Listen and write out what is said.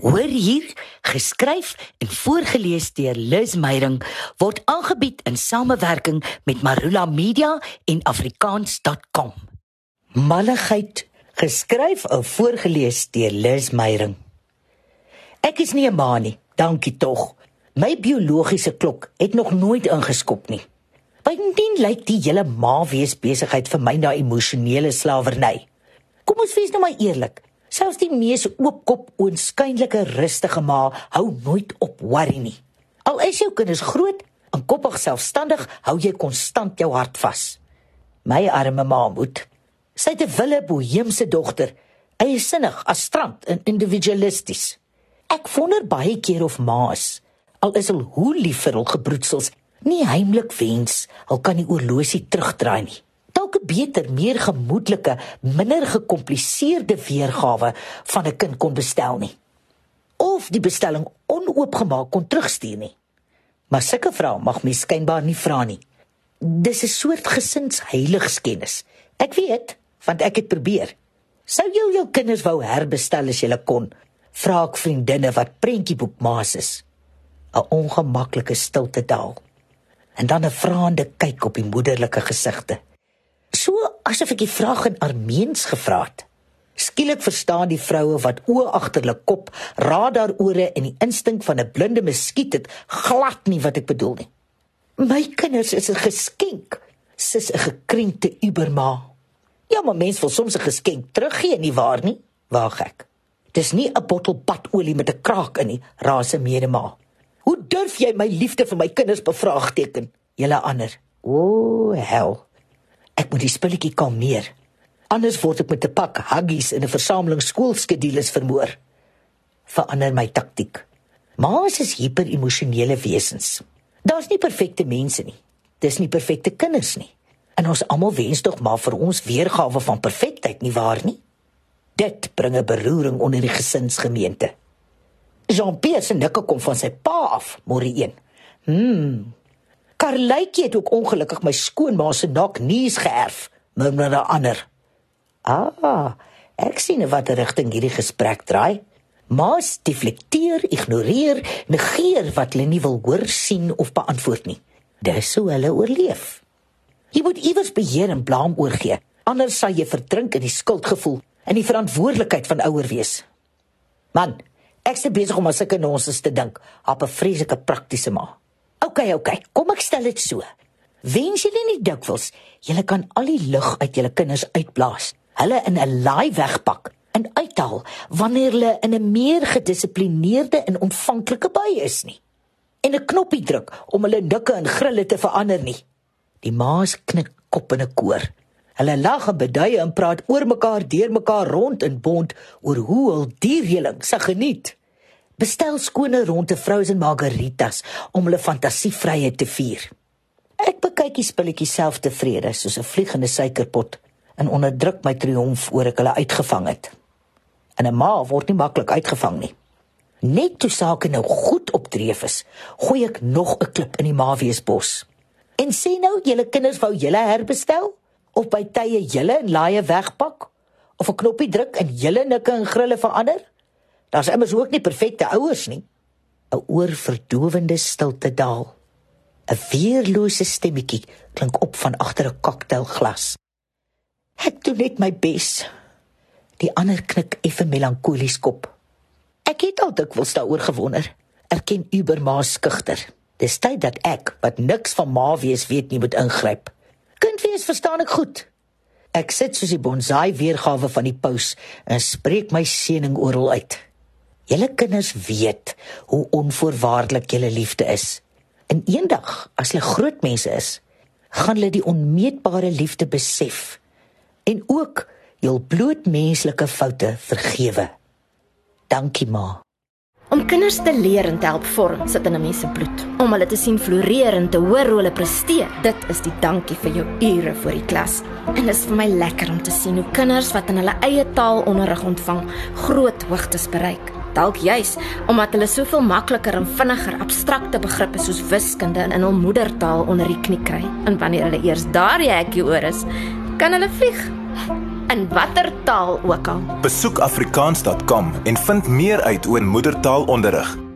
Hoor hier, geskryf en voorgeles deur Liz Meyering word aangebied in samewerking met Marula Media en afrikaans.com. Malligheid, geskryf en voorgeles deur Liz Meyering. Ek is nie 'n ma nie, dankie tog. My biologiese klok het nog nooit ingeskop nie. Bydien lyk die hele ma wees besigheid vir my na emosionele slawerny. Kom ons wees nou maar eerlik. Selfs die mees oopkop oënskynlike rustige ma hou nooit op worry nie. Al is jou kinders groot en koppig selfstandig, hou jy konstant jou hart vas. My arme ma moet. Sy het 'n wille boheemse dogter, eie sinnig, astrant en individualisties. Ek wonder baie keer of ma's, al is hulle hoe lief vir hul gebroedsels, nie heimlik wens hulle kan die oorlosie terugdraai nie 'n beter, meer gemoedelike, minder gekompliseerde weergawe van 'n kind kon bestel nie. Of die bestelling onoopgemaak kon terugstuur nie. Maar sulke vrae mag mens skynbaar nie vra nie. Dis 'n soort gesinsheiligskens. Ek weet, want ek het probeer. Sou jy jou kinders wou herbestel as jy kon? Vra ek vriendinne wat prentjieboekmaas is. 'n Ongemaklike stilte daal. En dan 'n vraende kyk op die moederlike gesigte so asof ek die vraag in Armeens gevra het. Skielik verstaan die vroue wat oë agter hulle kop, radarore en die instink van 'n blinde muskiet het glad nie wat ek bedoel nie. My kinders is 'n geskenk, sis 'n gekrenkte uberma. Ja, maar mens wil soms 'n geskenk teruggee nie waar nie? Waag ek. Dis nie 'n bottel padolie met 'n kraak in nie, raas 'n medema. Hoe durf jy my liefde vir my kinders bevraagteken? Julle ander. O, hel. Ek moet die spulletjie kalmeer. Anders word ek met 'n pak huggies in 'n versameling skoolskedules vermoor. Verander my taktik. Ma's is hiperemosionele wesens. Daar's nie perfekte mense nie. Dis nie perfekte kinders nie. En ons almal wens tog maar vir ons weergawe van perfektheid nie waar nie? Dit bring 'n beroering onder die gesinsgemeente. Jean-Pierre se nikke kom van sy pa af, môre een. Hm, Karletjie het ook ongelukkig my skoonma se nak nuus geërf, murmur 'n ander. Ah, ek sien wat rigting hierdie gesprek draai. Maas deflekteer, ignoreer, negeer wat hulle nie wil hoor, sien of beantwoord nie. Dis hoe hulle oorleef. Jy moet iewers beheer en blame oorgee, anders sal jy verdrink in die skuldgevoel en die verantwoordelikheid van ouer wees. Man, ek's te besig om aan sulke nonsens te dink, op 'n vreeslike praktiese ma. OK, OK. Kom ek stel dit so. Wens julle nie dikwels julle kan al die lug uit julle kinders uitblaas. Hulle in 'n laai wegpak en uithaal wanneer hulle in 'n meer gedissiplineerde en ontvanklike bui is nie. En 'n knoppie druk om hulle nikke en grille te verander nie. Die ma's knik kop in 'n koor. Hulle lag en beduie en praat oor mekaar, deur mekaar rond in bond oor hoe hul dierreling se geniet bestel skone ronde vroue en margaritas om hulle fantasievryheid te vier. Ek bekyk die spulletjies self tevrede soos 'n vliegende suikerpot en onderdruk my triomf oor ek hulle uitgevang het. En 'n ma word nie maklik uitgevang nie. Net toe sake nou goed opdreef is, gooi ek nog 'n klip in die maweesbos. En sê nou, julle kinders wou julle herbestel of by tye julle en laaie wegpak of 'n knoppie druk en julle nikke en grille verander? Daar's immers ook nie perfekte ouers nie. 'n Oorverdowende stilte daal. 'n Weerlose stemmetjie klink op van agter 'n koktailglas. Ek doen net my bes. Die ander knik effe melankolies kop. Ek het al dikwels daaroor gewonder. Erken Uberma skugter. Dis tyd dat ek wat niks van ma wees weet nie moet ingryp. Kind wees verstaan ek goed. Ek sit soos die bonsai weergawe van die paus en spreek my seëning oral uit. Julle kinders weet hoe onvoorwaardelik julle liefde is. En eendag, as hulle groot mense is, gaan hulle die onmeetbare liefde besef en ook jul bloot menslike foute vergewe. Dankie ma. Om kinders te leer en te help vorm sit in 'n mens se bloed. Om hulle te sien floreer en te hoor hoe hulle presteer, dit is die dankie vir jou ure voor die klas. En dit is vir my lekker om te sien hoe kinders wat in hulle eie taal onderrig ontvang, groot hoogtes bereik dalk juis omdat hulle soveel makliker en vinniger abstrakte begrippe soos wiskunde in hul moedertaal onder die knie kry. En wanneer hulle eers daar hekkie oor is, kan hulle vlieg. in watter taal ook al. Besoek afrikaans.com en vind meer uit oor moedertaalonderrig.